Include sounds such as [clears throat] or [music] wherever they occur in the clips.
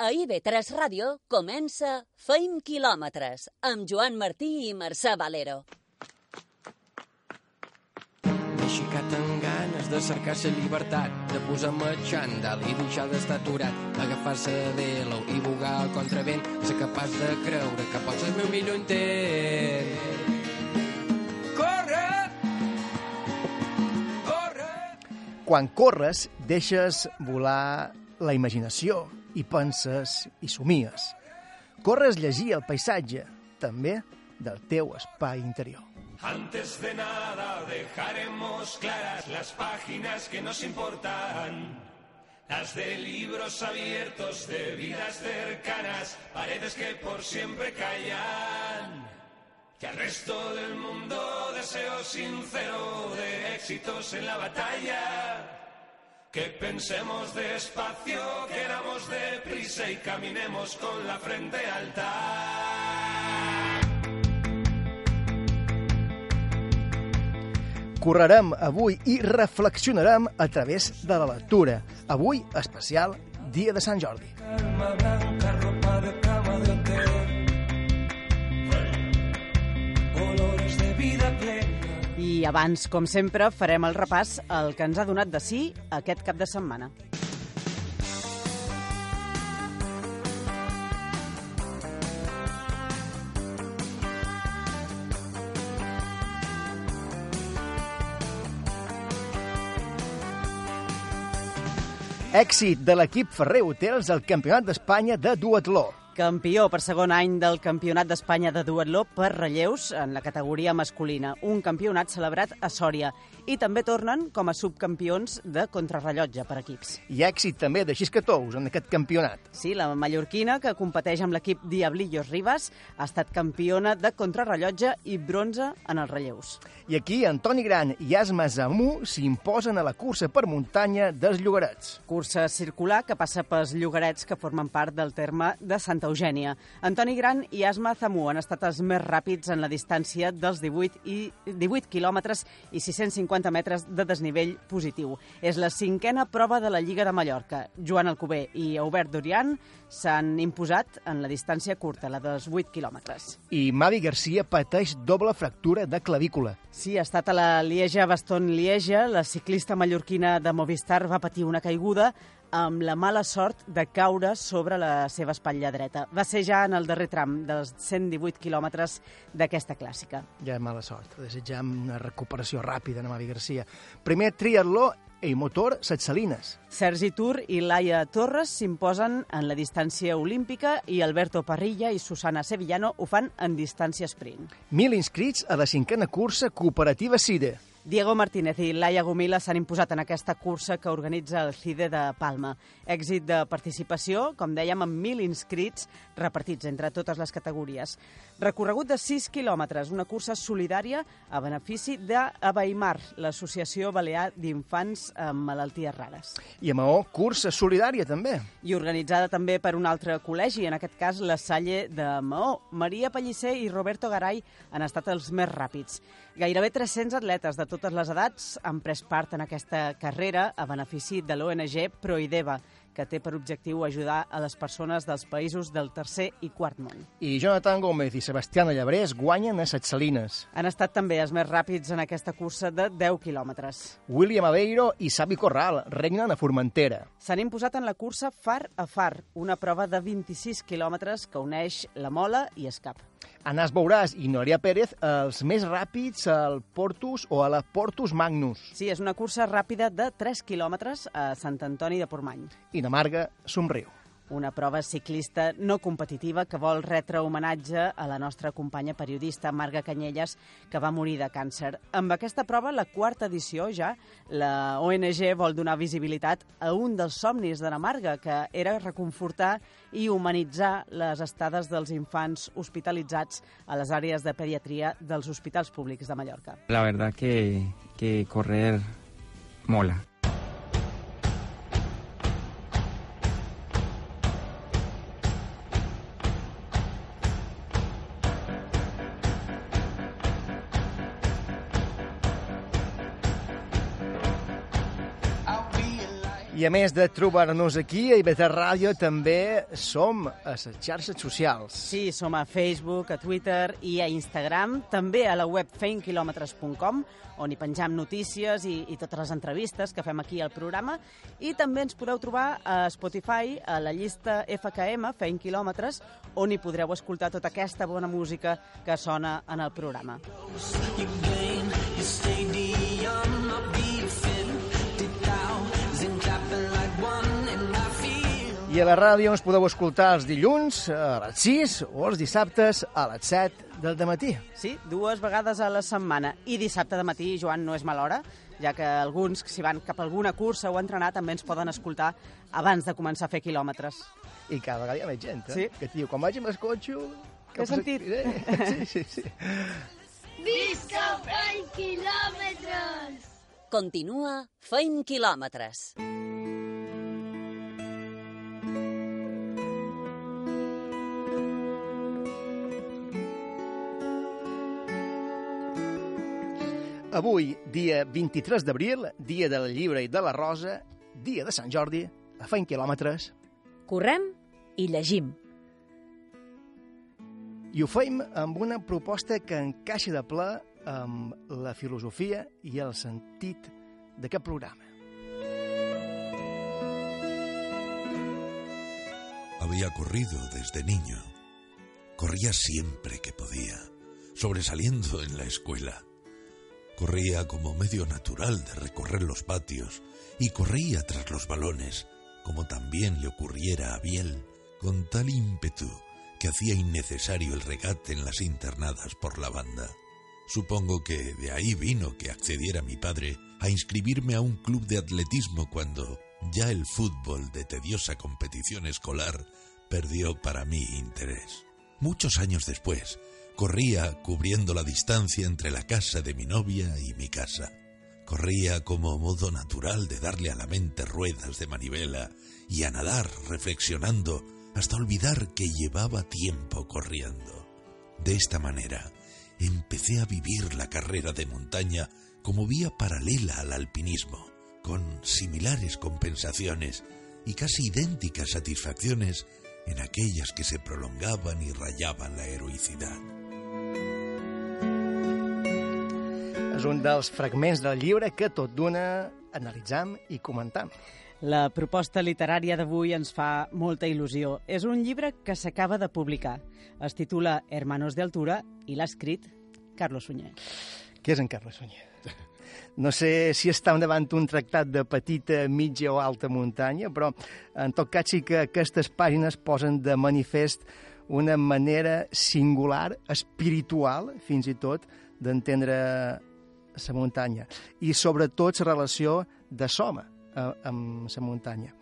A IB3 Ràdio comença Feim quilòmetres amb Joan Martí i Mercè Valero. Aixecat amb ganes de cercar la llibertat, de posar-me xandall i deixar d'estar aturat, agafar-se de l'ou i bugar el contravent, ser capaç de creure que pots el meu millor intent. Corre! Corre! Quan corres, deixes volar la imaginació i penses i somies. Corres llegir el paisatge, també del teu espai interior. Antes de nada dejaremos claras las páginas que nos importan. Las de libros abiertos, de vidas cercanas, paredes que por siempre callan. Que al resto del mundo deseo sincero de éxitos en la batalla. Que pensemos despacio, queramos deprisa y caminemos con la frente alta. Correrem avui i reflexionarem a través de la lectura. Avui, especial Dia de Sant Jordi. Calma blanca, ropa de cama I abans, com sempre, farem el repàs al que ens ha donat de sí aquest cap de setmana. Èxit de l'equip Ferrer Hotels al Campionat d'Espanya de duatló. Campió per segon any del Campionat d'Espanya de duatló per relleus en la categoria masculina, un campionat celebrat a Sòria. I també tornen com a subcampions de contrarrellotge per equips. I èxit també de Xiscatous en aquest campionat. Sí, la mallorquina, que competeix amb l'equip Diablillos Ribas, ha estat campiona de contrarrellotge i bronze en els relleus. I aquí Antoni Gran i Asma Zamú s'imposen a la cursa per muntanya dels Llogarets. Cursa circular que passa pels llogarets que formen part del terme de Santa Eugènia. Antoni Gran i Asma Zamú han estat els més ràpids en la distància dels 18, i 18 quilòmetres i 650 metres de desnivell positiu. És la cinquena prova de la Lliga de Mallorca. Joan Alcover i Aubert Dorian s'han imposat en la distància curta, la dels 8 quilòmetres. I Mavi Garcia pateix doble fractura de clavícula. Sí, ha estat a la Lieja-Baston-Lieja. La ciclista mallorquina de Movistar va patir una caiguda amb la mala sort de caure sobre la seva espatlla dreta. Va ser ja en el darrer tram dels 118 quilòmetres d'aquesta clàssica. Ja és mala sort. Desitjam una recuperació ràpida a Mavi Garcia. Primer triatló i motor Set Salines. Sergi Tur i Laia Torres s'imposen en la distància olímpica i Alberto Parrilla i Susana Sevillano ho fan en distància sprint. Mil inscrits a la cinquena cursa cooperativa CIDE. Diego Martínez i Laia Gomila s'han imposat en aquesta cursa que organitza el CIDE de Palma. Èxit de participació, com dèiem, amb 1.000 inscrits repartits entre totes les categories. Recorregut de 6 quilòmetres, una cursa solidària a benefici d'Abaimar, l'Associació Balear d'Infants amb Malalties Rares. I a Maó, cursa solidària també. I organitzada també per un altre col·legi, en aquest cas la Salle de Maó. Maria Pellicer i Roberto Garay han estat els més ràpids. Gairebé 300 atletes de totes les edats han pres part en aquesta carrera a benefici de l'ONG Proideva, que té per objectiu ajudar a les persones dels països del tercer i quart món. I Jonathan Gómez i Sebastián Llabrés guanyen a Set Salines. Han estat també els més ràpids en aquesta cursa de 10 quilòmetres. William Aveiro i Savi Corral regnen a Formentera. S'han imposat en la cursa far a far, una prova de 26 quilòmetres que uneix la Mola i Escap. Anàs Beuràs i Noelia Pérez, els més ràpids al Portus o a la Portus Magnus. Sí, és una cursa ràpida de 3 quilòmetres a Sant Antoni de Portmany. I na Marga somriu. Una prova ciclista no competitiva que vol retre homenatge a la nostra companya periodista Marga Canyelles, que va morir de càncer. Amb aquesta prova, la quarta edició ja, la ONG vol donar visibilitat a un dels somnis de la Marga, que era reconfortar i humanitzar les estades dels infants hospitalitzats a les àrees de pediatria dels hospitals públics de Mallorca. La verdad que, que correr mola. I a més de trobar-nos aquí, a IB3 Ràdio, també som a les xarxes socials. Sí, som a Facebook, a Twitter i a Instagram, també a la web feinquilometres.com, on hi penjam notícies i, i totes les entrevistes que fem aquí al programa, i també ens podeu trobar a Spotify, a la llista FKM, Feint Quilòmetres, on hi podreu escoltar tota aquesta bona música que sona en el programa. I a la ràdio ens podeu escoltar els dilluns a les 6 o els dissabtes a les 7 del matí. Sí, dues vegades a la setmana. I dissabte de matí, Joan, no és mala hora, ja que alguns, si van cap a alguna cursa o entrenar, també ens poden escoltar abans de començar a fer quilòmetres. I cada vegada hi ha més gent, eh? Sí. Que et diu, quan vaig amb el cotxe... Què has sentit? [laughs] Sí, sí, sí. Visca Feim Quilòmetres! Continua Feim Quilòmetres. Avui, dia 23 d'abril, dia del llibre i de la rosa, dia de Sant Jordi, a Feim Quilòmetres, Correm i llegim. i ho fem amb una proposta que encaixa de ple amb la filosofia i el sentit d'aquest programa. Había corrido desde niño. Corría siempre que podía, sobresaliendo en la escuela. Corría como medio natural de recorrer los patios y corría tras los balones, como también le ocurriera a Biel, con tal ímpetu que hacía innecesario el regate en las internadas por la banda. Supongo que de ahí vino que accediera mi padre a inscribirme a un club de atletismo cuando ya el fútbol de tediosa competición escolar perdió para mí interés. Muchos años después, corría cubriendo la distancia entre la casa de mi novia y mi casa. Corría como modo natural de darle a la mente ruedas de manivela y a nadar reflexionando hasta olvidar que llevaba tiempo corriendo. De esta manera, empecé a vivir la carrera de montaña como vía paralela al alpinismo, con similares compensaciones y casi idénticas satisfacciones en aquellas que se prolongaban y rayaban la heroicidad. És un dels fragments del llibre que tot d'una analitzam i comentam. La proposta literària d'avui ens fa molta il·lusió. És un llibre que s'acaba de publicar. Es titula Hermanos de Altura i l'ha escrit Carlos Sunyer. Què és en Carles Sunyer? No sé si estem davant un tractat de petita, mitja o alta muntanya, però en tot cas sí que aquestes pàgines posen de manifest una manera singular, espiritual, fins i tot, d'entendre la muntanya. I sobretot la relació de Soma a- amb la muntanya.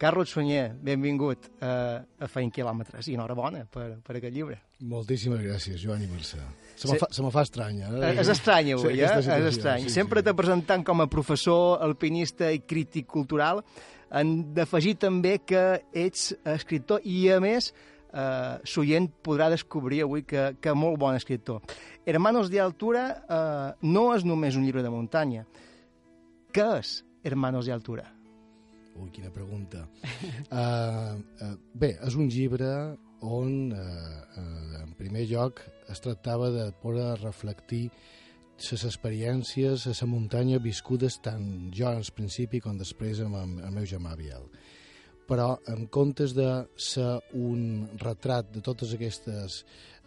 Carlos Sunyer, benvingut a, a Feint Quilòmetres i enhorabona per, per aquest llibre. Moltíssimes gràcies, Joan i Mercè. Se Sí. me, fa, se me fa estranya. Eh? És estrany avui, Sí, eh? És estrany. sí, Sempre sí. te presentant com a professor, alpinista i crític cultural. Han d'afegir també que ets escriptor i, a més, eh, s'oient podrà descobrir avui que, que molt bon escriptor. Hermanos de Altura eh, no és només un llibre de muntanya. Què és Hermanos de Altura? Ui, quina pregunta. uh, [laughs] uh, bé, és un llibre on, uh, uh, en primer lloc, es tractava de poder reflectir les experiències a la muntanya viscudes tant jo al principi com després amb el, el meu germà Biel. Però en comptes de ser un retrat de totes aquestes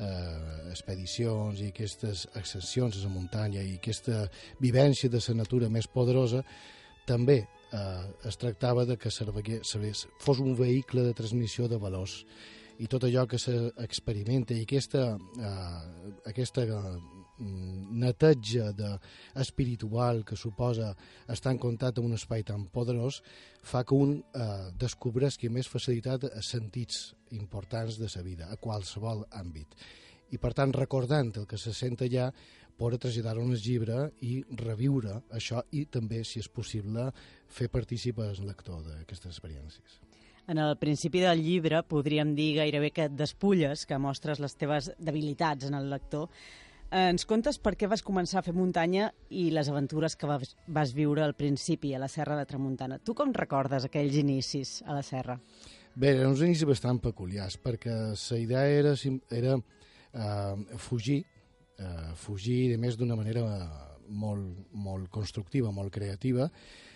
eh, expedicions i aquestes ascensions a la muntanya i aquesta vivència de la natura més poderosa, també eh, es tractava de que serveix, fos un vehicle de transmissió de valors. I tot allò que s'experimenta i aquesta, eh, aquesta eh, neteja de espiritual que suposa estar en contacte amb un espai tan poderós fa que un eh, descobreixi amb més facilitat sentits importants de sa vida, a qualsevol àmbit. I, per tant, recordant el que se sent allà, poder traslladar-ho en el llibre i reviure això i també, si és possible, fer partícip el lector d'aquestes experiències. En el principi del llibre podríem dir gairebé que despulles, que mostres les teves debilitats en el lector. Ens contes per què vas començar a fer muntanya i les aventures que vas, vas viure al principi a la Serra de Tramuntana. Tu com recordes aquells inicis a la Serra? Bé, eren uns inicis bastant peculiars, perquè la idea era, era eh, fugir, eh, fugir de més d'una manera eh, molt, molt constructiva, molt creativa,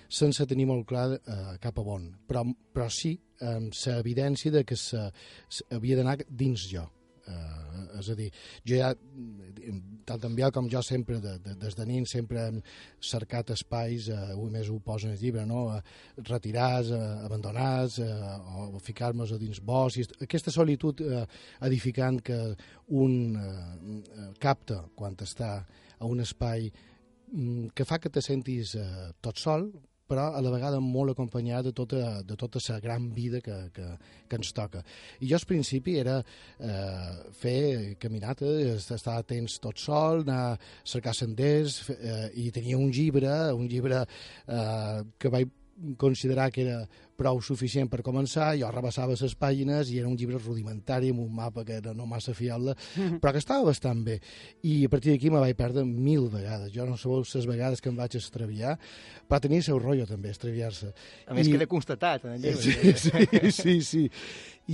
sense tenir molt clar eh, cap a on, però, però sí amb la evidència de que se havia d'anar dins jo. Eh, és a dir, jo ja, tant en Biel com jo sempre, de, de, des de nin, sempre hem cercat espais, eh, un més ho posa en el llibre, no? Eh, retirats, eh, abandonats, eh, o ficar-nos a dins bosc, i aquesta solitud eh, edificant que un eh, capta quan està a un espai mm, que fa que te sentis eh, tot sol, però a la vegada molt acompanyat de tota, de tota la gran vida que, que, que ens toca. I jo al principi era eh, fer caminates, estar atents tot sol, anar a cercar senders, eh, i tenia un llibre, un llibre eh, que vaig considerar que era prou suficient per començar, jo rebassava les pàgines i era un llibre rudimentari amb un mapa que era no massa fiable, però que estava bastant bé. I a partir d'aquí me vaig perdre mil vegades. Jo no sabeu les vegades que em vaig extraviar, però tenia el seu rotllo també, extraviar-se. A més, I- queda constatat en el llibre. Sí, [laughs] sí, sí, sí.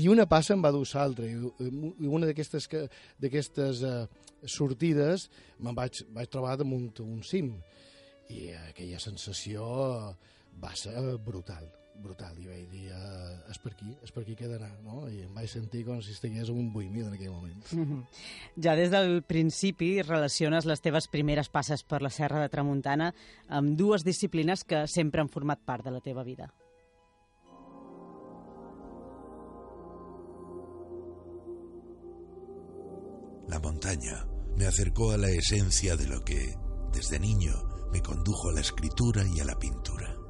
I una passa em va dur l'altra. I una d'aquestes que- d'aquestes uh, sortides me'n vaig, vaig trobar damunt un cim. I aquella sensació va ser brutal brutal, i vaig dir, uh, és per aquí, és per aquí que he d'anar, no? I em vaig sentir com si estigués un 8.000 en aquell moment. Mhm. Ja des del principi relaciones les teves primeres passes per la Serra de Tramuntana amb dues disciplines que sempre han format part de la teva vida. La montaña me acercó a la esencia de lo que, desde niño, me condujo a la escritura y a la pintura.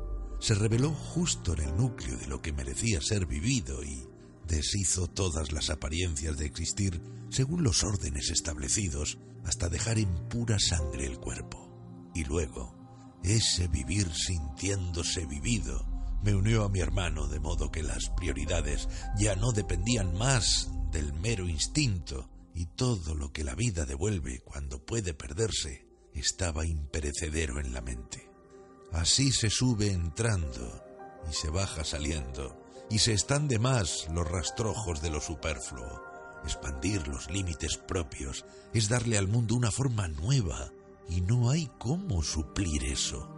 Se reveló justo en el núcleo de lo que merecía ser vivido y deshizo todas las apariencias de existir según los órdenes establecidos hasta dejar en pura sangre el cuerpo. Y luego, ese vivir sintiéndose vivido me unió a mi hermano de modo que las prioridades ya no dependían más del mero instinto y todo lo que la vida devuelve cuando puede perderse estaba imperecedero en la mente. Así se sube entrando y se baja saliendo y se están de más los rastrojos de lo superfluo. Expandir los límites propios es darle al mundo una forma nueva y no hay cómo suplir eso.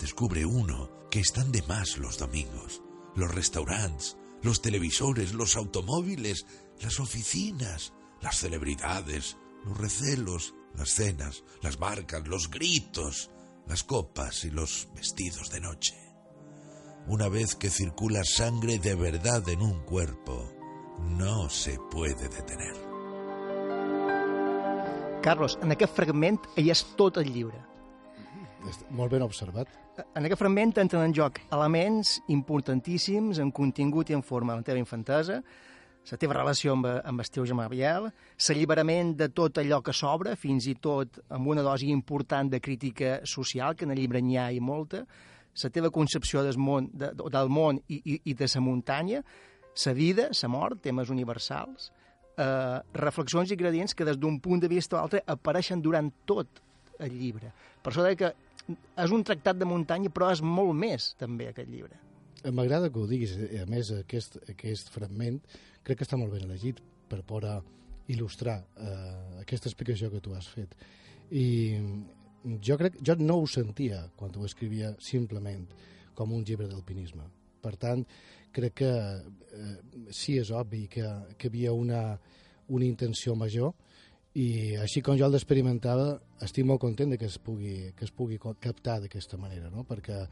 Descubre uno que están de más los domingos, los restaurantes, los televisores, los automóviles, las oficinas, las celebridades, los recelos, las cenas, las marcas, los gritos, las copas y los vestidos de noche. Una vez que circula sangre de verdad en un cuerpo, no se puede detener. Carlos, en aquest fragment hi és tot el llibre. Molt ben observat. En aquest fragment entren en joc elements importantíssims en contingut i en forma de la teva infantesa, la teva relació amb, amb el teu germà Biel, l'alliberament de tot allò que s'obre, fins i tot amb una dosi important de crítica social, que en el llibre n'hi ha i molta, la teva concepció del món, de, del món i, i, i de la muntanya, la vida, la mort, temes universals, eh, reflexions i ingredients que des d'un punt de vista o altre apareixen durant tot el llibre. Per això que és un tractat de muntanya, però és molt més, també, aquest llibre. M'agrada que ho diguis. eh, A més, aquest, aquest fragment crec que està molt ben elegit per poder il·lustrar eh, aquesta explicació que tu has fet. I jo crec, jo no ho sentia quan ho escrivia simplement com un llibre d'alpinisme. Per tant, crec que eh, sí és obvi que, que havia una, una intenció major i així com jo l'experimentava estic molt content de que es pugui, que es pugui captar d'aquesta manera no? perquè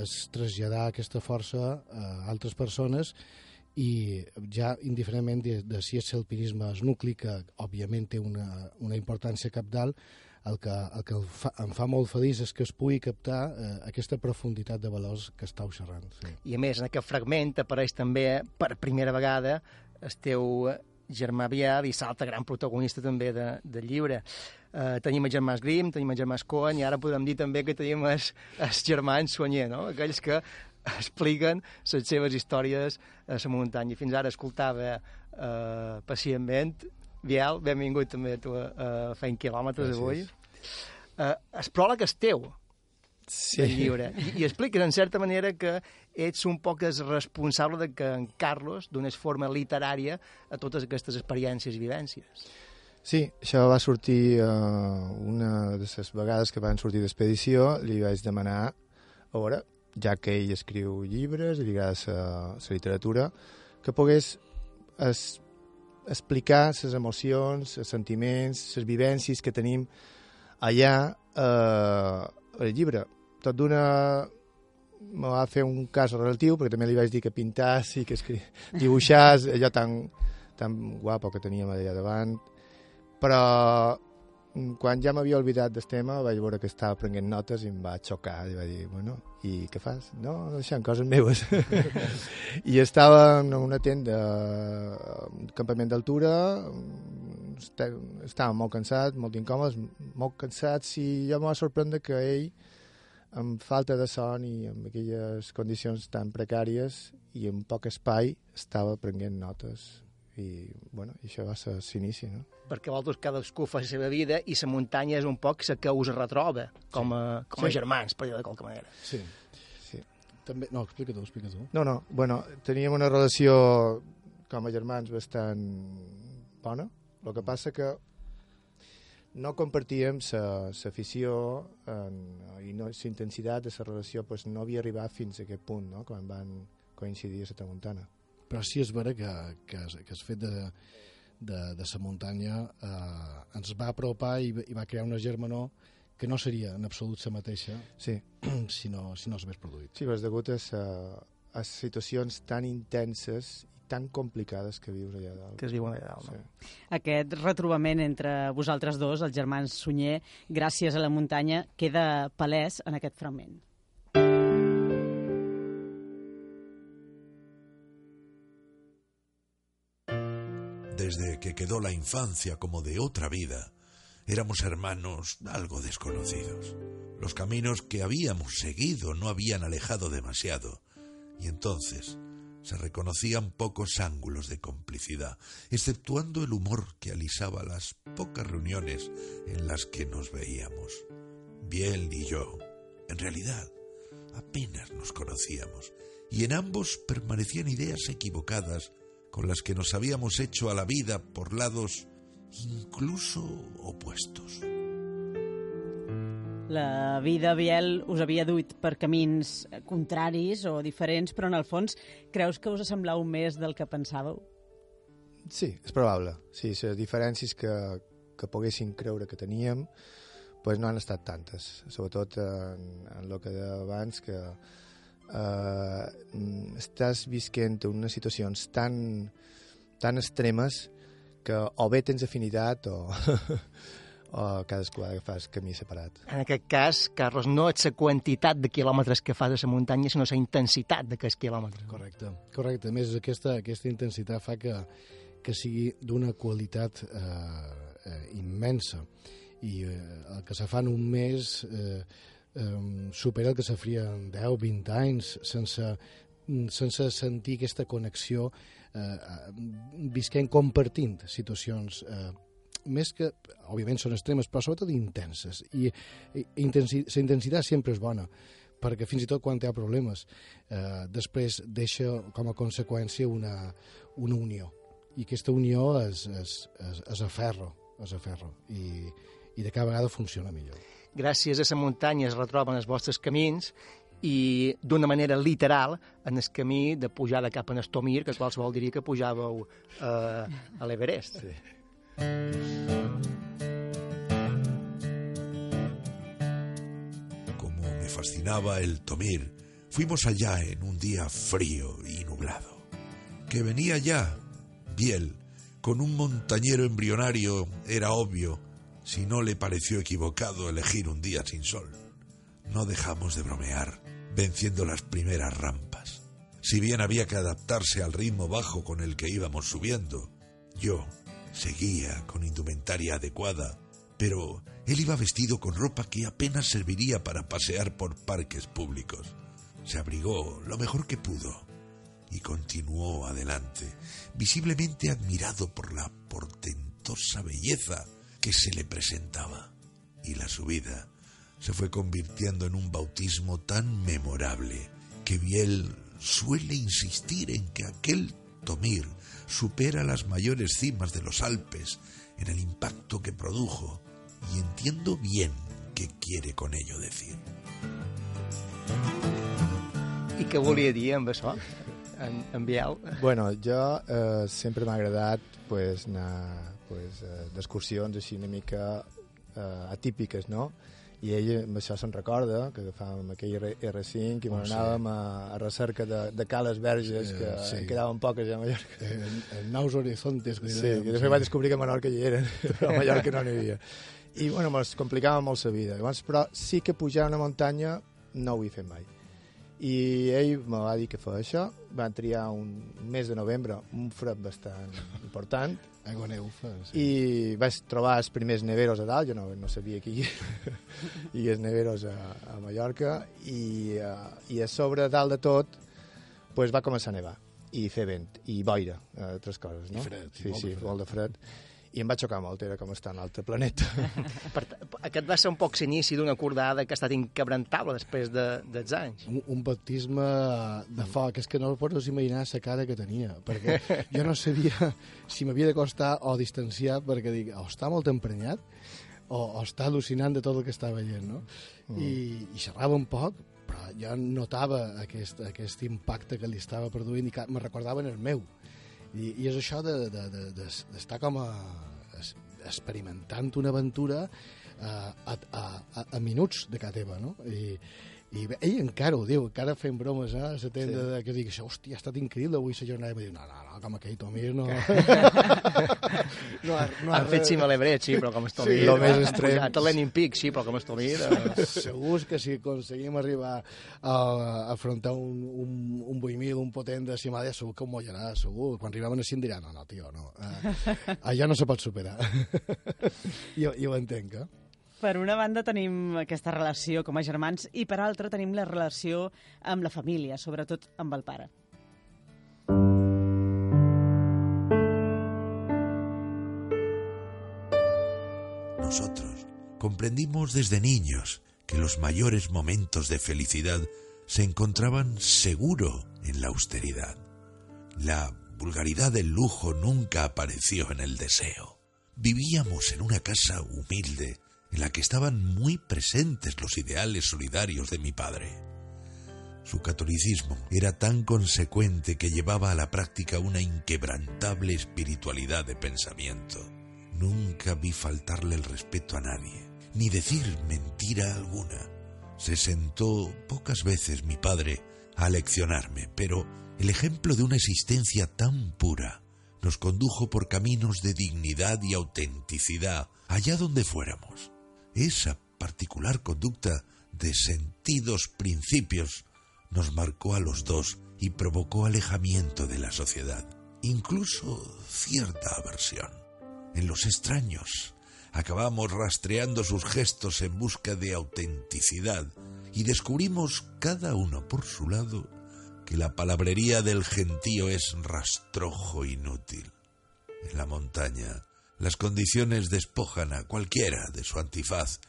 és traslladar aquesta força a altres persones i ja indiferentment de, de si és l'alpinisme és nucli, que òbviament té una, una importància capdalt, el que, el que fa, em fa molt feliç és que es pugui captar eh, aquesta profunditat de valors que estàu xerrant. Sí. I a més, en aquest fragment apareix també per primera vegada el teu germà Biel i l'altre gran protagonista també de, del llibre. Uh, tenim els germans Grimm, tenim els germans Cohen i ara podem dir també que tenim els, els germans Soigner, no? aquells que expliquen les seves històries a la muntanya. Fins ara escoltava uh, pacientment Biel, benvingut també a tu a, a Fent Quilòmetres Gràcies. avui. Uh, el pròleg és teu, Sí. del llibre, I, i expliques en certa manera que ets un poc responsable de que en Carlos donés forma literària a totes aquestes experiències i vivències. Sí, això va sortir uh, una de les vegades que van sortir d'expedició, li vaig demanar, a veure, ja que ell escriu llibres i li agrada la literatura, que pogués es, explicar les emocions, els sentiments, les vivències que tenim allà eh, al llibre. Tot d'una me va fer un cas relatiu, perquè també li vaig dir que pintàs i que escri... dibuixàs, allò tan, tan guapo que teníem allà davant, però quan ja m'havia oblidat del tema vaig veure que estava prenent notes i em va xocar i va dir, bueno, i què fas? No, deixant coses meves. [laughs] I estava en una tenda, un campament d'altura, est- estava molt cansat, molt incòmodes, molt cansats i jo em va sorprendre que ell amb falta de son i amb aquelles condicions tan precàries i en poc espai estava prenent notes i, bueno, i això va ser l'inici, no? Perquè vosaltres cadascú fa la seva vida i la muntanya és un poc la que us retroba com a, com a Sí. germans, per dir de qualque manera. Sí. Sí. També, no, explica tu, explica tu. No, no, bueno, teníem una relació com a germans bastant bona, el que passa que no compartíem l'afició i no, la intensitat de la relació pues, no havia arribat fins a aquest punt, no?, quan van coincidir a la Tramuntana. Però sí és vera que, que, que el fet de, de, de la muntanya eh, ens va apropar i, i va crear una germanor que no seria en absolut la mateixa sí. [clears throat] si no si no s'hagués produït. Sí, però és degut a, sa, a situacions tan intenses i tan complicades que vius allà dalt. Que es viuen allà dalt, sí. no? Aquest retrobament entre vosaltres dos, els germans Sunyer, gràcies a la muntanya, queda palès en aquest fragment. Desde que quedó la infancia como de otra vida, éramos hermanos algo desconocidos. Los caminos que habíamos seguido no habían alejado demasiado, y entonces se reconocían pocos ángulos de complicidad, exceptuando el humor que alisaba las pocas reuniones en las que nos veíamos. Biel y yo, en realidad, apenas nos conocíamos, y en ambos permanecían ideas equivocadas con las que nos habíamos hecho a la vida por lados incluso opuestos. La vida, Biel, us havia duit per camins contraris o diferents, però en el fons creus que us semblau més del que pensàveu? Sí, és probable. Sí, les diferències que, que poguéssim creure que teníem pues no han estat tantes, sobretot en, en el que deia abans, que eh, estàs visquent unes situacions tan, tan extremes que o bé tens afinitat o, [laughs] o cadascú ha d'agafar el camí separat. En aquest cas, Carlos, no és la quantitat de quilòmetres que fas a la muntanya, sinó la intensitat d'aquests quilòmetres. Correcte, correcte. A més, aquesta, aquesta intensitat fa que, que sigui d'una qualitat eh, eh, immensa i eh, el que se fa en un mes eh, eh, supera el que se faria en 10-20 anys sense, sense sentir aquesta connexió eh, visquent compartint situacions eh, més que, òbviament són extremes, però sobretot intenses. I, i intensi, la intensitat sempre és bona, perquè fins i tot quan hi ha problemes, eh, després deixa com a conseqüència una, una unió. I aquesta unió és, és, és, és a ferro, és a ferro. I, i de cada vegada funciona millor. Gràcies a la muntanya es retroben els vostres camins i d'una manera literal en el camí de pujada cap a Nestomir, que qualsevol diria que pujàveu eh, a l'Everest. Sí. Como me fascinaba el Tomir, fuimos allá en un día frío y nublado. Que venía ya, Biel, con un montañero embrionario, era obvio, si no le pareció equivocado elegir un día sin sol. No dejamos de bromear, venciendo las primeras rampas. Si bien había que adaptarse al ritmo bajo con el que íbamos subiendo, yo seguía con indumentaria adecuada, pero él iba vestido con ropa que apenas serviría para pasear por parques públicos. Se abrigó lo mejor que pudo y continuó adelante, visiblemente admirado por la portentosa belleza que se le presentaba. Y la subida se fue convirtiendo en un bautismo tan memorable que Biel suele insistir en que aquel Tomir supera las mayores cimas de los Alpes en el impacto que produjo y entiendo bien qué quiere con ello decir. I què volia dir amb això, en, en Biel? Bueno, jo eh, sempre m'ha agradat pues, anar pues, eh, d'excursions així una mica eh, atípiques, no? I ell amb això se'n recorda, que agafàvem aquell R R5 i Oh, oh, sí. anàvem a, a recerca de, de cales verges, Eh, que sí. en quedaven poques ja a Mallorca. En, en nous horizontes. Que Sí, i després vaig descobrir que a Menorca hi eren, [laughs] però a Mallorca no n'hi havia. I, bueno, mos complicava molt la vida. Llavors, però sí que pujar una muntanya no ho he fet mai. I ell me va dir que feia això. Van triar un mes de novembre, un fred bastant important. Aigua neufa, sí. I vaig trobar els primers neveros a dalt, jo no, no sabia que [laughs] hi hagués neveros a, a Mallorca, i, uh, i a sobre, dalt de tot, pues, va començar a nevar i fer vent, i boira, eh, altres coses, no? I fred, i sí, molt sí, de fred. molt de fred. I em va xocar molt, era com estar en altre planeta. [laughs] Per, aquest va ser un poc l'inici d'una cordada que ha estat inquebrantable després de, dels anys. un, un baptisme de foc, és que no pots imaginar la cara que tenia, perquè jo no sabia si m'havia d'acostar o distanciar, perquè dic, o està molt emprenyat, o, o està al·lucinant de tot el que està veient, no? Mm. I, I xerrava un poc, però jo notava aquest, aquest impacte que li estava produint i que me recordava en el meu. I, i és això d'estar de, de, de, d'estar com a, es, experimentant una aventura eh, a, a, a, a minuts de casa teva, no? I, i bé, ell encara ho diu, encara fent bromes eh, a la tenda, sí. de, que dic, hòstia, ha estat increïble avui la jornada, i em diu, no, no, no, com aquell Tomir, no... [laughs] no, ha, no han fet cima a l'Ebret, sí, però com estou Sí, sí, lo més extrem. A Lenin Peak, sí, però com estou eh, Segur que si aconseguim arribar a, afrontar un, un, un 8.000, un potent de Cimàlia, segur que ho mollarà, segur. Quan arribem a cim dirà, no, no, tio, no. [laughs] Uh, allà no se pot superar. [laughs] I, I ho entenc, eh? Per una banda tenim aquesta relació com a germans i per altra tenim la relació amb la família, sobretot amb el pare. Nosotros comprendimos desde niños que los mayores momentos de felicidad se encontraban seguro en la austeridad. La vulgaridad del lujo nunca apareció en el deseo. Vivíamos en una casa humilde en la que estaban muy presentes los ideales solidarios de mi padre. Su catolicismo era tan consecuente que llevaba a la práctica una inquebrantable espiritualidad de pensamiento. Nunca vi faltarle el respeto a nadie, ni decir mentira alguna. Se sentó pocas veces mi padre a leccionarme, pero el ejemplo de una existencia tan pura nos condujo por caminos de dignidad y autenticidad allá donde fuéramos. Esa particular conducta de sentidos principios nos marcó a los dos y provocó alejamiento de la sociedad, incluso cierta aversión. En los extraños acabamos rastreando sus gestos en busca de autenticidad y descubrimos cada uno por su lado que la palabrería del gentío es rastrojo inútil. En la montaña, las condiciones despojan a cualquiera de su antifaz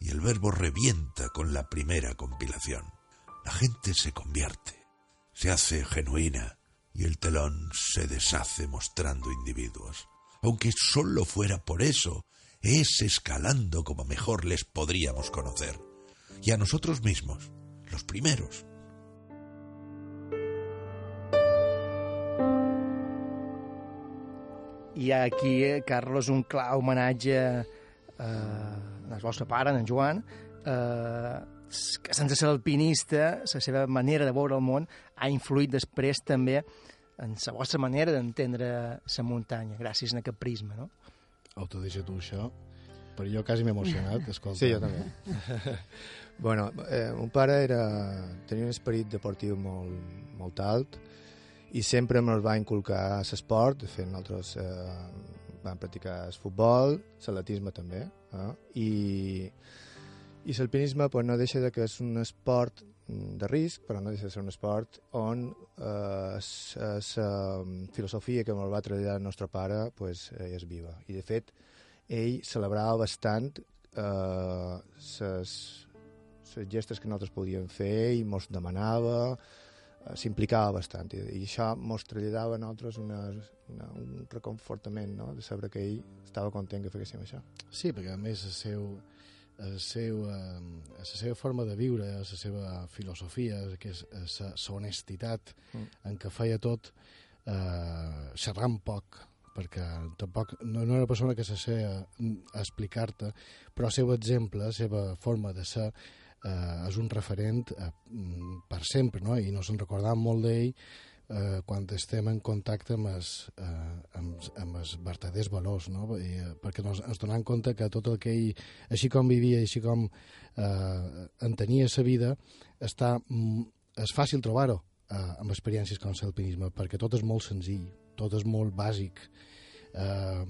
y el verbo revienta con la primera compilación. La gente se convierte, se hace genuina y el telón se deshace mostrando individuos. Aunque solo fuera por eso, es escalando como mejor les podríamos conocer. Y a nosotros mismos, los primeros. Hi ha aquí, eh, Carlos, un clar homenatge eh, al vostre pare, en Joan, eh, que sense ser alpinista, la seva manera de veure el món ha influït després també en la vostra manera d'entendre la muntanya, gràcies a aquest prisma, no? Autodeixa tu això, però jo quasi m'he emocionat, [laughs] escolta. Sí, jo també. [laughs] bueno, eh, mon pare era, tenia un esperit deportiu molt, molt alt i sempre ens va inculcar l'esport, de fet nosaltres eh, vam practicar el futbol, l'atletisme també, eh? i, i l'alpinisme pues, no deixa de que és un esport de risc, però no deixa de ser un esport on la eh, filosofia que me'l va traslladar el nostre pare pues, eh, és viva. I, de fet, ell celebrava bastant eh, les gestes que nosaltres podíem fer i mos demanava, eh, s'implicava bastant i, i això mos traslladava a nosaltres una, una, un reconfortament no? de saber que ell estava content que féssim això. Sí, perquè a més el seu, el seu, eh, la seva forma de viure, la seva filosofia, que és la honestitat mm. en què feia tot, eh, xerrant poc, perquè tampoc no, no era una persona que se sé a explicar-te, però el seu exemple, la seva forma de ser, eh, és un referent eh, per sempre, no? i nos en recordàvem molt d'ell eh, quan estem en contacte amb els, eh, amb, amb els verdaders valors, no? I, eh, perquè nos, ens donem compte que tot el que ell, així com vivia, així com eh, entenia sa vida, està, mm, és fàcil trobar-ho eh, amb experiències com l'alpinisme, perquè tot és molt senzill, tot és molt bàsic, eh,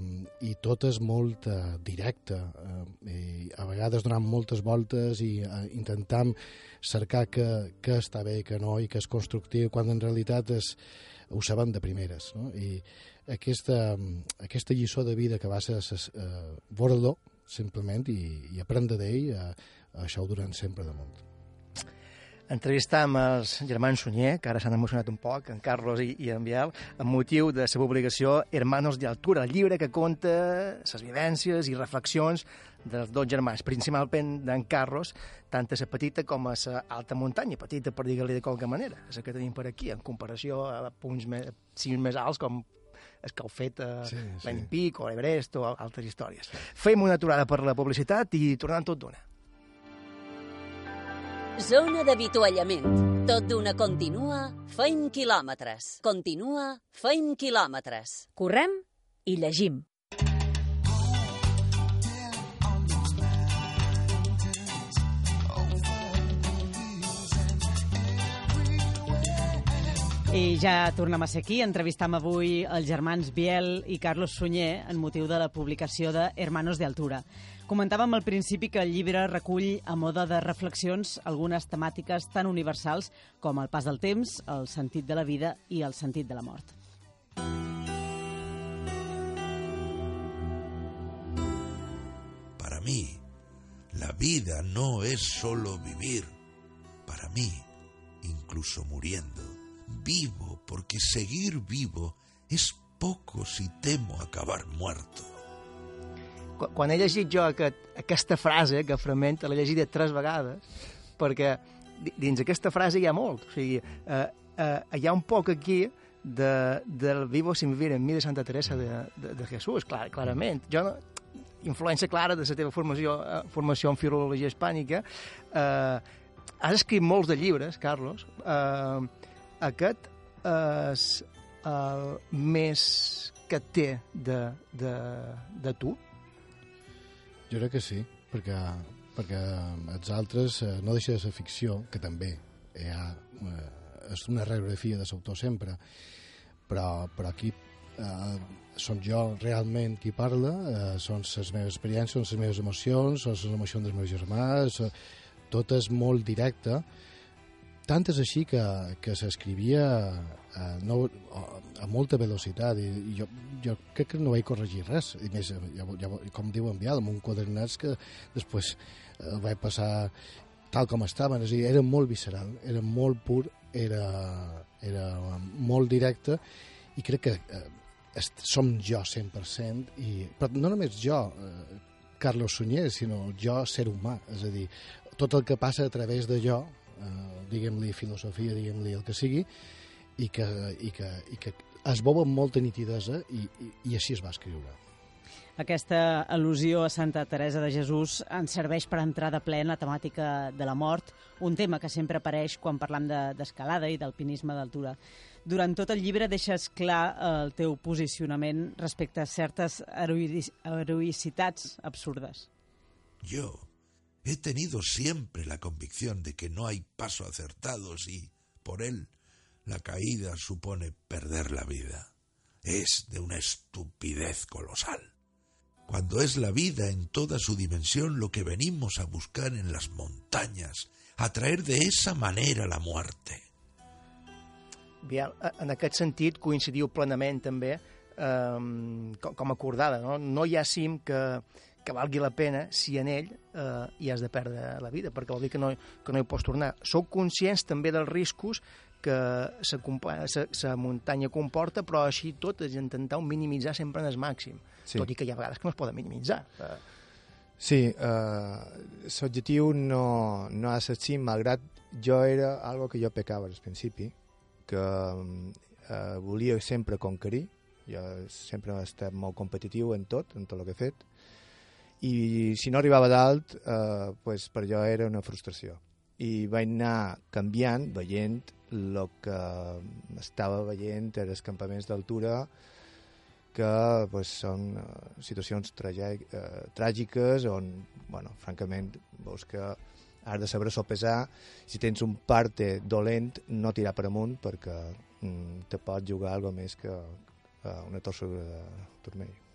i tot és molt eh, directe eh, i a vegades donant moltes voltes i eh, intentam cercar que, que està bé que no i que és constructiu quan en realitat és, ho sabem de primeres no? i aquesta, aquesta lliçó de vida que va ser eh, veure simplement i, i aprendre d'ell eh, això ho duran sempre damunt entrevistam els germans Sunyer, que ara s'han emocionat un poc, en Carlos i, i en Biel, amb motiu de la publicació Hermanos de Altura, el llibre que conta les vivències i reflexions dels dos germans, principalment d'en Carlos, tant a la petita com a la alta muntanya, petita per dir-li de qualque manera, la que tenim per aquí, en comparació a punts més, cims més alts com és que heu fet a sí, sí. l'Enpic o l'Everest o altres històries. Fem una aturada per la publicitat i tornem tot d'una. Zona d'avituallament. Tot d'una continua, feim quilòmetres. Continua, feim quilòmetres. Correm i llegim. I ja tornem a ser aquí. Entrevistam avui els germans Biel i Carlos Sunyer en motiu de la publicació de Hermanos de Altura. Comentàvem al principi que el llibre recull a moda de reflexions algunes temàtiques tan universals com el pas del temps, el sentit de la vida i el sentit de la mort. Para mí, la vida no es solo vivir. Para mí, incluso muriendo vivo, porque seguir vivo és poco si temo acabar muerto. Quan he llegit jo aquest, aquesta frase, que fragmenta, l'he llegit tres vegades, perquè dins aquesta frase hi ha molt. O sigui, eh, eh, hi ha un poc aquí de, del vivo sin vivir en mi de Santa Teresa de, de, de Jesús, clar, clarament. Jo no, influència clara de la teva formació, eh, formació en filologia hispànica. Eh, has escrit molts de llibres, Carlos. Eh, aquest és el més que té de, de, de tu? Jo crec que sí, perquè, perquè els altres eh, no deixa de ser ficció, que també hi ha, eh, és una radiografia de l'autor sempre, però, però aquí eh, som jo realment qui parla, eh, són les meves experiències, són les meves emocions, són les emocions dels meus germans, eh, tot és molt directe, tant és així que, que s'escrivia a, no, a molta velocitat i, jo, jo crec que no vaig corregir res. I més, ja, ja, com diu en Bial amb un quadernat que després eh, vaig passar tal com estaven, és a dir, era molt visceral era molt pur, era, era molt directe i crec que eh, som jo 100% i, però no només jo eh, Carlos Sunyer, sinó jo ser humà, és a dir, tot el que passa a través de jo eh, diguem-li filosofia, diguem-li el que sigui, i que, i que, i que es veu amb molta nitidesa i, i, i així es va escriure. Aquesta al·lusió a Santa Teresa de Jesús ens serveix per entrar de ple en la temàtica de la mort, un tema que sempre apareix quan parlam d'escalada de, i d'alpinisme d'altura. Durant tot el llibre deixes clar el teu posicionament respecte a certes heroïcitats absurdes. Jo He tenido siempre la convicción de que no hay paso acertado si, por él, la caída supone perder la vida. Es de una estupidez colosal. Cuando es la vida en toda su dimensión lo que venimos a buscar en las montañas, atraer de esa manera la muerte. Eh, en aquest sentit coincidiu plenament també eh, com, acordada. No? no hi ha que, que valgui la pena si en ell eh, hi has de perdre la vida, perquè vol dir que no, que no hi pots tornar. Sou conscients també dels riscos que sa muntanya comporta, però així tot és intentar minimitzar sempre en el màxim. Sí. Tot i que hi ha vegades que no es poden minimitzar. Eh, Sí, eh, l'objectiu no, no ha estat cim, malgrat jo era algo que jo pecava al principi, que eh, volia sempre conquerir, jo sempre he estat molt competitiu en tot, en tot el que he fet, i si no arribava dalt, eh, pues per jo era una frustració. I vaig anar canviant, veient el que estava veient en els campaments d'altura, que pues, són uh, situacions trage- uh, tràgiques on, bueno, francament, veus que has de saber sopesar si tens un parte dolent no tirar per amunt perquè mm, te pot jugar algo més que uh, una torsura de turmell.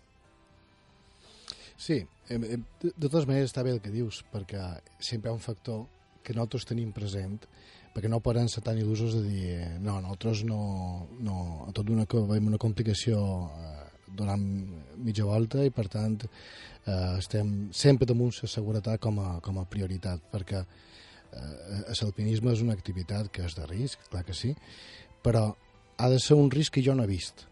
Sí, de, totes maneres està bé el que dius, perquè sempre hi ha un factor que nosaltres tenim present, perquè no podem ser tan il·lusos de dir no, nosaltres no, no a tot una, veiem una complicació eh, donant mitja volta i per tant eh, estem sempre damunt la seguretat com a, com a prioritat perquè eh, l'alpinisme és una activitat que és de risc, clar que sí, però ha de ser un risc que jo no he vist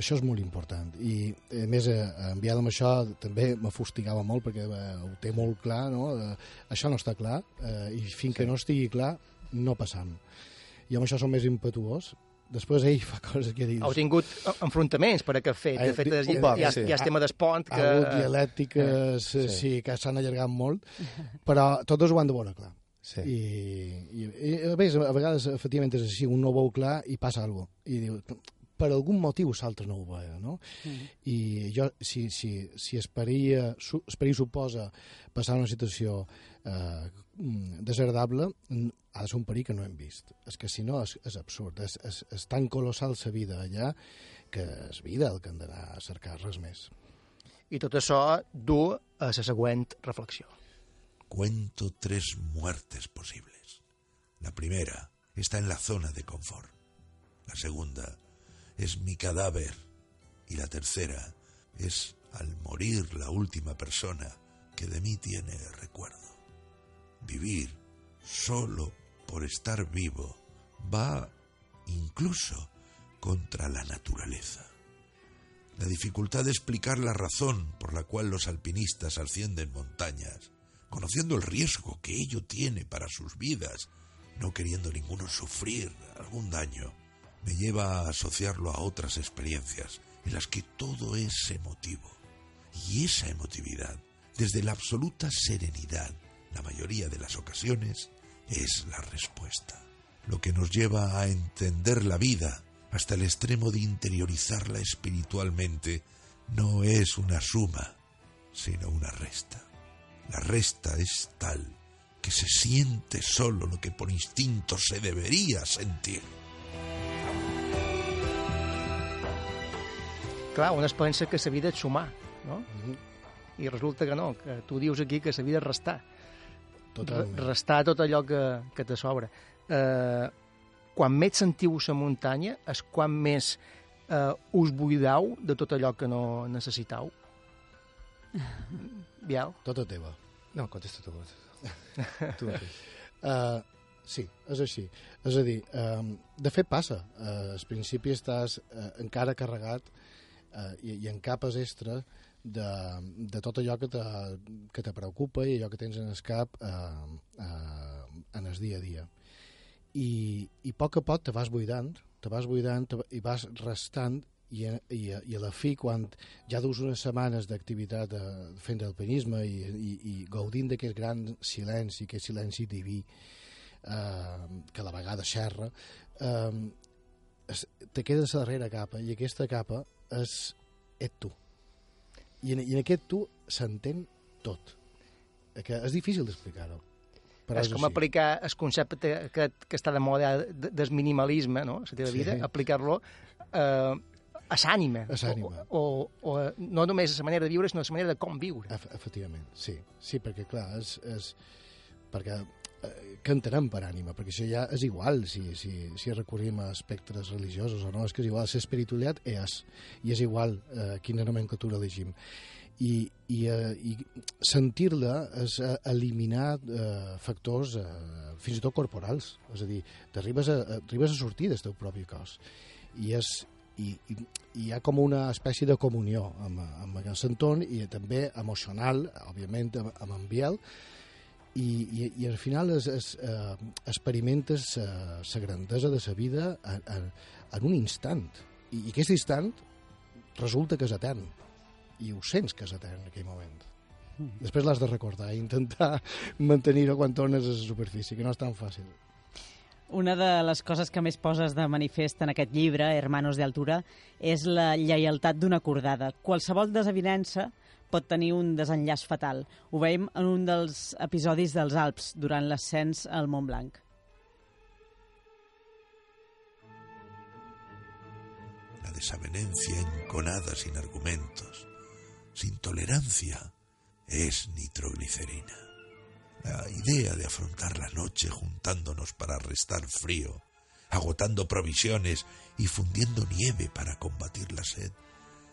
això és molt important i a més eh, enviat amb això també m'afustigava molt perquè eh, ho té molt clar no? eh, això no està clar eh, i fins sí. que no estigui clar no passam i amb això som més impetuós després ell fa coses que dius Heu tingut enfrontaments per aquest fet. De Eh, fet, un hi, poc, hi, ha, sí. hi ha el tema d'espont ha que... hagut dialèctiques Eh, eh, sí. sí, que s'han allargat molt però totes ho han de veure clar Sí. I, i, i a, més, a vegades efectivament és així, un no veu clar i passa alguna cosa i diu, per algun motiu l'altre no ho veia, no? Mm. I jo, si, si, si es perill, su, es perill suposa passar una situació eh, mm, desagradable, ha de ser un perill que no hem vist. És que si no és, és absurd, és, és, és tan colossal la vida allà que és vida el que hem d'anar a cercar, res més. I tot això du a la següent reflexió. Cuento tres muertes posibles. La primera está en la zona de confort. La segunda es mi cadáver. Y la tercera es al morir la última persona que de mí tiene recuerdo. Vivir solo por estar vivo va incluso contra la naturaleza. La dificultad de explicar la razón por la cual los alpinistas ascienden montañas, conociendo el riesgo que ello tiene para sus vidas, no queriendo ninguno sufrir algún daño, me lleva a asociarlo a otras experiencias en las que todo es emotivo. Y esa emotividad, desde la absoluta serenidad, la mayoría de las ocasiones, es la respuesta. Lo que nos lleva a entender la vida hasta el extremo de interiorizarla espiritualmente no es una suma, sino una resta. La resta es tal que se siente solo lo que por instinto se debería sentir. Clar, un es pensa que la vida és sumar, no? Mm -hmm. I resulta que no, que tu dius aquí que la vida és restar. Totalment. Re- Restar tot allò que, que te sobra. Eh, quan més sentiu la muntanya és quan més eh, us buidau de tot allò que no necessitau. [laughs] Biel? Tota teva. No, contesta tu. [laughs] tu mateix. Uh, sí, és així. És a dir, um, de fet passa. Uh, al principi estàs uh, encara carregat uh, i, i en capes extra de, de tot allò que te, que te preocupa i allò que tens en el cap uh, uh, en el dia a dia. I, i a poc a poc te vas buidant, te vas buidant te, i vas restant i, i, i a la fi, quan ja dus unes setmanes d'activitat eh, fent alpinisme i, i, i gaudint d'aquest gran silenci, aquest silenci diví, eh, que a la vegada xerra, eh, te quedes a darrera capa i aquesta capa és et tu. I en, i en aquest tu s'entén tot. Que és difícil d'explicar-ho. És com així. aplicar el concepte que, que està de moda de- del minimalisme, no?, a la teva Sí. vida, aplicar-lo eh, a l'ànima. A l'ànima. O, o, o, no només a la manera de viure, sinó a la manera de com viure. Ef efectivament, sí. Sí, perquè, clar, és, és... perquè eh, què entenem per ànima, perquè això ja és igual si, si, si recorrim a espectres religiosos o no, és que és igual, l'espiritualitat és, i és igual eh, quina nomenclatura elegim. I, i, eh, i sentir-la és eh, eliminar eh, factors eh, fins i tot corporals, és a dir, t'arribes a, a sortir del teu propi cos. I, és, i, i, i hi ha com una espècie de comunió amb, amb aquest entorn i també emocional, òbviament amb, amb en Biel, i, i, i al final es, es, eh, experimentes la eh, grandesa de la vida en, en, en un instant i, i aquest instant resulta que és etern i ho sents que és etern en aquell moment. Mm. Després l'has de recordar i intentar [laughs] mantenir-ho quan tornes a la superfície, que no és tan fàcil. Una de les coses que més poses de manifest en aquest llibre, Hermanos de Altura, és la lleialtat d'una acordada. Qualsevol desavinença pot un desenllaç fatal. Ho veiem en un dels episodis dels Alps, durant l'ascens al Mont Blanc. La desavenencia enconada sin argumentos sin tolerancia es nitroglicerina. La idea de afrontar la noche juntándonos para restar frío, agotando provisiones y fundiendo nieve para combatir la sed,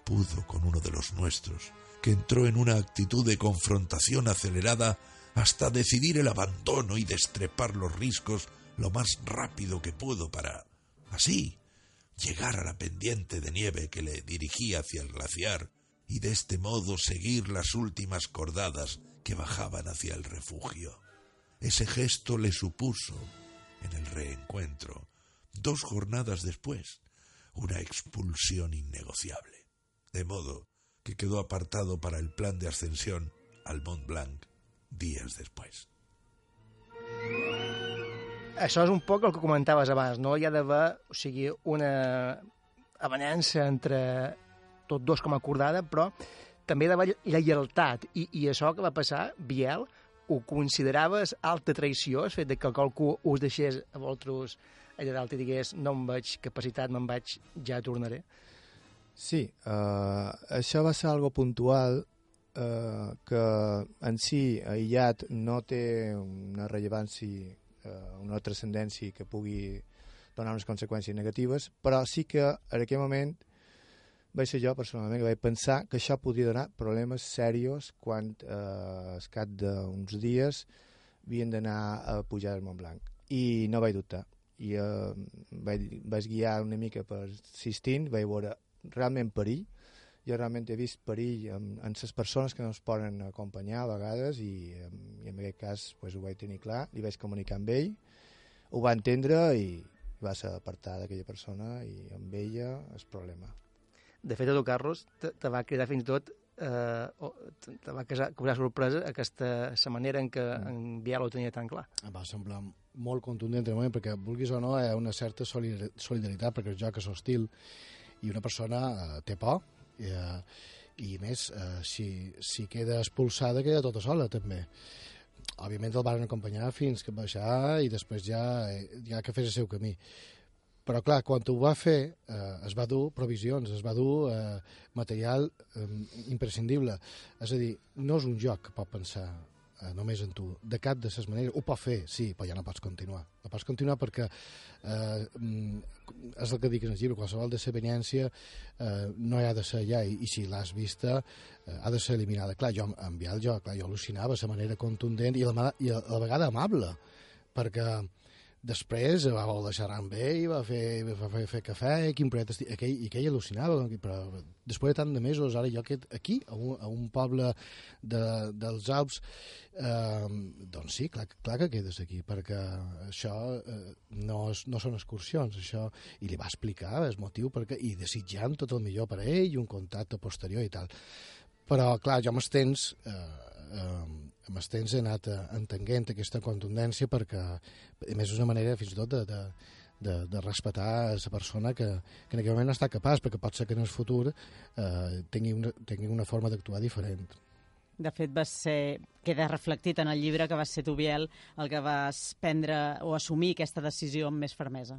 pudo con uno de los nuestros, que entró en una actitud de confrontación acelerada hasta decidir el abandono y destrepar los riscos lo más rápido que pudo para, así, llegar a la pendiente de nieve que le dirigía hacia el glaciar y de este modo seguir las últimas cordadas que bajaban hacia el refugio. Ese gesto le supuso, en el reencuentro, dos jornadas después, una expulsión innegociable. De modo que quedó apartado para el plan de ascensión al Mont Blanc días después. Això és un poc el que comentaves abans, no? Hi ha d'haver, o sigui, una avenança entre tots dos com acordada, però també de lleialtat. I, I això que va passar, Biel, ho consideraves alta traïció, el fet de que qualcú us deixés a vosaltres allà dalt i digués no em veig capacitat, me'n vaig, ja tornaré? Sí, uh, això va ser algo puntual uh, que en si aïllat no té una rellevància, uh, una transcendència que pugui donar unes conseqüències negatives, però sí que en aquell moment vaig ser jo personalment que vaig pensar que això podia donar problemes serios quan eh, al cap d'uns dies havien d'anar a pujar al Montblanc i no vaig dubtar. I eh, vaig, vaig guiar una mica per Sistint, vaig veure realment perill jo realment he vist perill en, en les persones que no es poden acompanyar a vegades i, i en aquest cas pues, ho vaig tenir clar, li vaig comunicar amb ell ho va entendre i va ser apartar d'aquella persona i amb ella el problema de fet, Edu Carlos te, te va cridar fins i tot eh, te va casar, causar sorpresa aquesta la manera en què mm. en Biel ho tenia tan clar. Em va semblar molt contundent moment, perquè vulguis o no hi ha una certa solidaritat perquè el joc és hostil i una persona eh, té por. Eh, i més, eh, si, si queda expulsada queda tota sola també. Òbviament el van acompanyar fins que baixar i després ja, eh, ja que fes el seu camí. Però clar, quan ho va fer eh, es va dur provisions, es va dur eh, material eh, imprescindible. És a dir, no és un joc que pot pensar eh, només en tu, de cap de les maneres. Ho pot fer, sí, però ja no pots continuar. No pots continuar perquè eh, mm, és el que dic en el llibre, qualsevol desobediència eh, no hi ha de ser allà i, i si l'has vista eh, ha de ser eliminada. Clar, jo en Bial, jo, clar, jo al·lucinava la manera contundent i a la, i a la vegada amable, perquè Després va voler xerrar amb ell, va fer, va fer, fer cafè, quin projecte estic... Aquell, I aquell al·lucinava, però després de tant de mesos, ara jo aquest, aquí, a un, a un poble de, dels Alps, eh, doncs sí, clar, clar que quedes aquí, perquè això eh, no, és, no són excursions, això, i li va explicar el motiu, perquè, i desitjant tot el millor per a ell, i un contacte posterior i tal. Però, clar, jo amb els temps... Eh, eh, amb el temps he anat eh, entenent aquesta contundència perquè, a més, és una manera fins i tot de, de, de, de respetar la persona que, que en aquell moment no està capaç, perquè pot ser que en el futur eh, tingui, una, tingui una forma d'actuar diferent. De fet, va ser, queda reflectit en el llibre que va ser tu, Biel, el que vas prendre o assumir aquesta decisió amb més fermesa.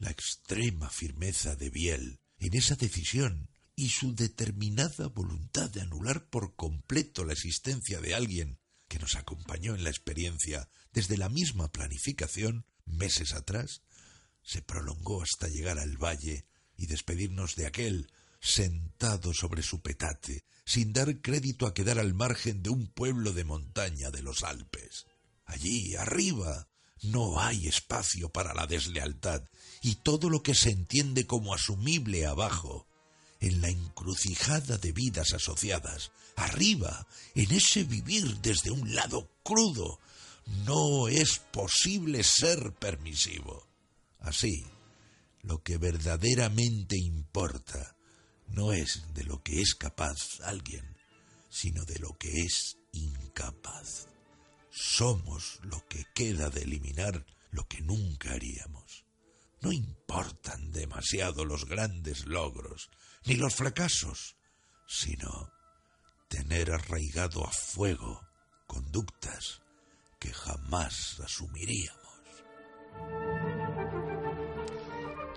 La extrema firmeza de Biel en esa decisión y su determinada voluntad de anular por completo la existencia de alguien que nos acompañó en la experiencia desde la misma planificación meses atrás, se prolongó hasta llegar al valle y despedirnos de aquel sentado sobre su petate, sin dar crédito a quedar al margen de un pueblo de montaña de los Alpes. Allí, arriba, no hay espacio para la deslealtad, y todo lo que se entiende como asumible abajo, en la encrucijada de vidas asociadas, arriba, en ese vivir desde un lado crudo, no es posible ser permisivo. Así, lo que verdaderamente importa no es de lo que es capaz alguien, sino de lo que es incapaz. Somos lo que queda de eliminar lo que nunca haríamos. No importan demasiado los grandes logros, ni los fracasos, sino tener arraigado a fuego conductas que jamás asumiríamos.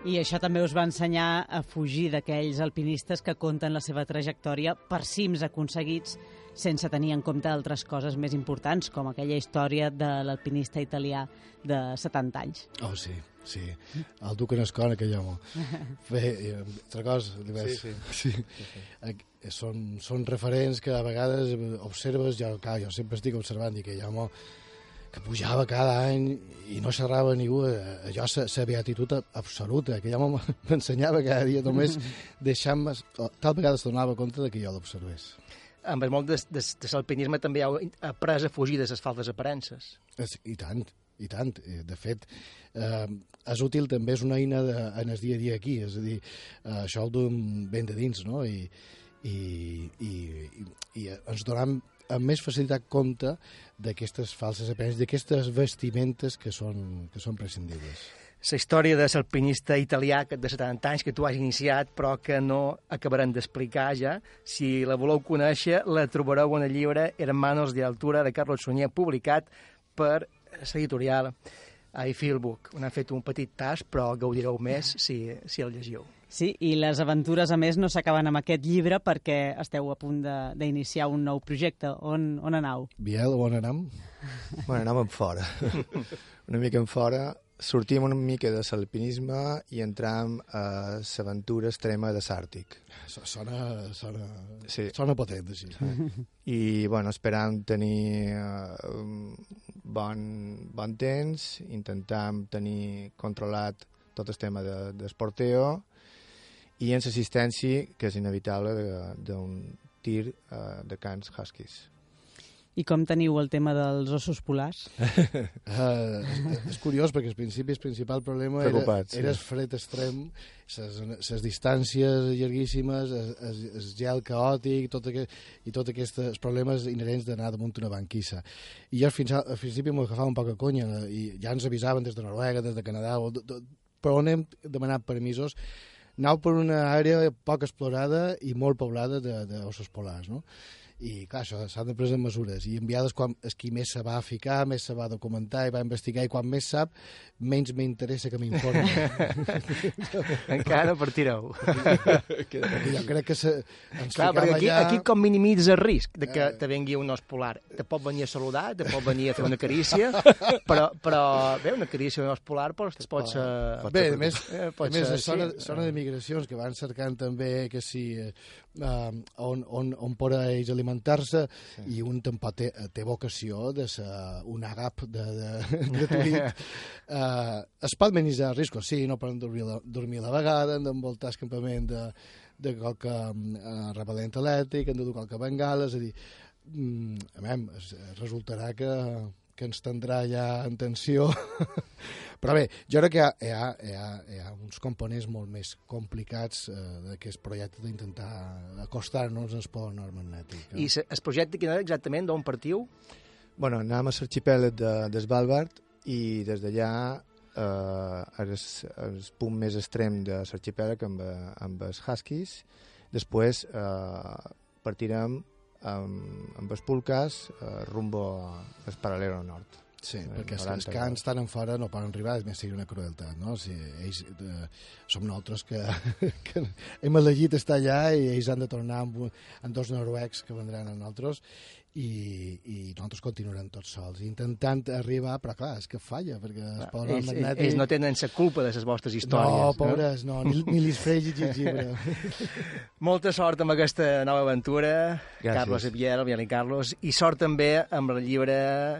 I això també us va ensenyar a fugir d'aquells alpinistes que conten la seva trajectòria per cims aconseguits sense tenir en compte altres coses més importants, com aquella història de l'alpinista italià de 70 anys. Oh, sí, sí. El Duc en Escona, aquell home. [laughs] Bé, i, altra cosa, li vaig... Sí, sí. sí. Són, són referents que a vegades observes, jo, clar, jo sempre estic observant i aquell home que pujava cada any i no xerrava ningú, eh, allò la beatitud absoluta, aquell home [laughs] m'ensenyava cada dia només [laughs] deixant-me, tal vegada es donava compte de que jo l'observés. Amb el món de, de, de l'alpinisme també heu après a fugir de les faltes aparences. I tant, i tant. Eh, de fet, eh, és útil també, és una eina de, en el dia a dia aquí, és a dir, eh, això el duem ben de dins, no? I, i, i, i, i ens donem amb més facilitat compte d'aquestes falses aparences, d'aquestes vestimentes que són, que són prescindibles. La història de l'alpinista italià que de 70 anys que tu has iniciat però que no acabarem d'explicar ja. Si la voleu conèixer, la trobareu en el llibre Hermanos de Altura de Carlos Sunyer, publicat per l'editorial I Feel Book. On han fet un petit tas, però gaudireu més si, si el llegiu. Sí, i les aventures, a més, no s'acaben amb aquest llibre perquè esteu a punt d'iniciar un nou projecte. On, on anau? Biel, on anem? bueno, anem en fora. [laughs] una mica en fora. Sortim una mica de l'alpinisme i entram a l'aventura extrema de l'Àrtic. Sona, sona, sí. sona potent, així. I, bueno, esperam tenir uh, bon, bon temps, intentam tenir controlat tot el tema de, d'esporteo i en l'assistència, que és inevitable, d'un tir uh, de cans huskies. I com teniu el tema dels ossos polars? uh, [laughs] és, és curiós, perquè al principi el principal problema era, sí. era el fred extrem, les distàncies llarguíssimes, el gel caòtic, tot aquest, i tots aquests problemes inherents d'anar damunt una banquissa. I jo fins al, al principi m'ho agafava un poc a conya, i ja ens avisaven des de Noruega, des de Canadà, o, però on hem demanat permisos, anau per una àrea poc explorada i molt poblada d'ossos polars, no? I clar, això s'han de prendre mesures. I enviades quan és qui més se va ficar més se va documentar i va investigar i quan més sap, menys m'interessa que m'informi. [laughs] Encara partireu. [laughs] Jo crec que se, ens clar, perquè aquí, allà... aquí com minimitza el risc de que te vengui un os polar. Te pot venir a saludar, te pot venir a fer una carícia [laughs] però, però bé, una carícia d'un os polar doncs, pot ser bé, a més, eh, pot a més ser, sona, sí. sona de migracions que van cercant també que si eh, on, on, on pot ells alimentar-se sí. i un tampoc té, té vocació de ser un àgap de, de, [laughs] gratuït. uh, [laughs] es pot minimitzar riscos, sí, no poden dormir, dormir a la vegada, han d'envoltar el campament de, de qualque uh, repel·lent elèctric, han de dur qualque bengala, és a dir, um, a veure, resultarà que, que ens tindrà ja en tensió [laughs] però bé, jo crec que hi ha, hi ha, hi ha, uns components molt més complicats eh, d'aquest projecte d'intentar acostar-nos al pol nord magnètic. Eh? I el projecte quin era exactament d'on partiu? Bueno, anàvem a l'arxipèlag de, de Svalbard i des d'allà eh, el, el punt més extrem de l'arxipèlag amb, amb els huskies. Després eh, partirem amb, amb els pulcas eh, rumbo al paral·lelo nord. Sí, perquè els, els cants tan en fora no poden arribar, més seria una crueltat, no? Si ells, eh, som nosaltres que, [laughs] que hem elegit estar allà i ells han de tornar amb, amb dos noruecs que vendran a nosaltres i, i nosaltres continuarem tots sols, intentant arribar, però clar, és que falla, perquè es Clar, poden ells, magnètic... ells no tenen la culpa de les vostres històries. No, pobres, no, ni, ni li fregi gingibre. [laughs] Molta sort amb aquesta nova aventura, Gràcies. Carlos Epiel, Biel i Carlos, i sort també amb el llibre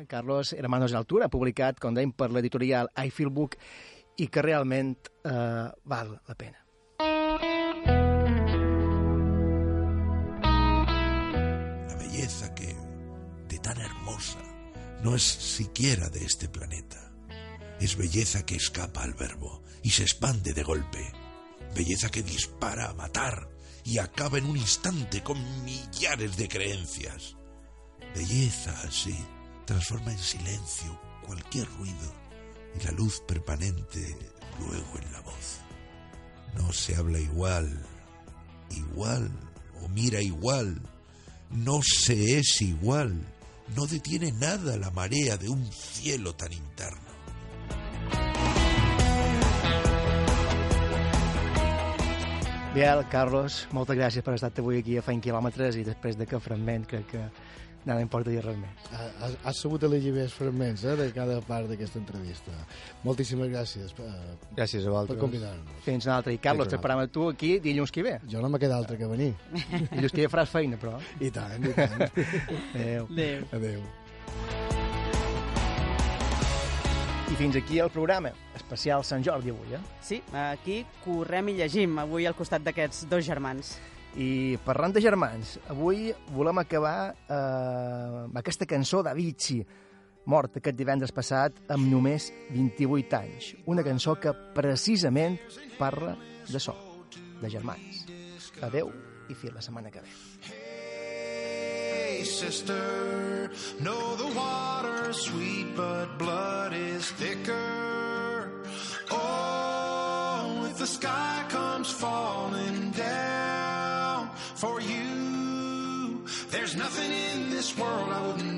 Carlos Hermanos de l'Altura, publicat, com dèiem, per l'editorial I Feel Book, i que realment eh, val la pena. La belleza no es siquiera de este planeta. Es belleza que escapa al verbo y se expande de golpe. Belleza que dispara a matar y acaba en un instante con millares de creencias. Belleza así transforma en silencio cualquier ruido y la luz permanente luego en la voz. No se habla igual, igual o mira igual, no se es igual, no detiene nada la marea de un cielo tan interno. Biel, Carlos, moltes gràcies per estar avui aquí a Feint Quilòmetres i després d'aquest fragment crec que nada importa dir res més. Has, has sabut elegir bé els fragments eh, de cada part d'aquesta entrevista. Moltíssimes gràcies per, Gràcies a per convidar-nos. Fins una altra. I Carlos, t'esperam a tu aquí dilluns que ve. Jo no me queda altre que venir. Dilluns que ve faràs feina, però. I tant, i tant. Adéu. Adéu. Adéu. I fins aquí el programa especial Sant Jordi avui, eh? Sí, aquí correm i llegim, avui al costat d'aquests dos germans. I parlant de germans, avui volem acabar eh, amb aquesta cançó d'Avicii, mort aquest divendres passat amb només 28 anys. Una cançó que precisament parla de so, de germans. Adeu i fins la setmana que ve. Hey, sister, know the water's sweet, but blood is thicker. Oh, if the sky comes falling for you, there's nothing in this world I wouldn't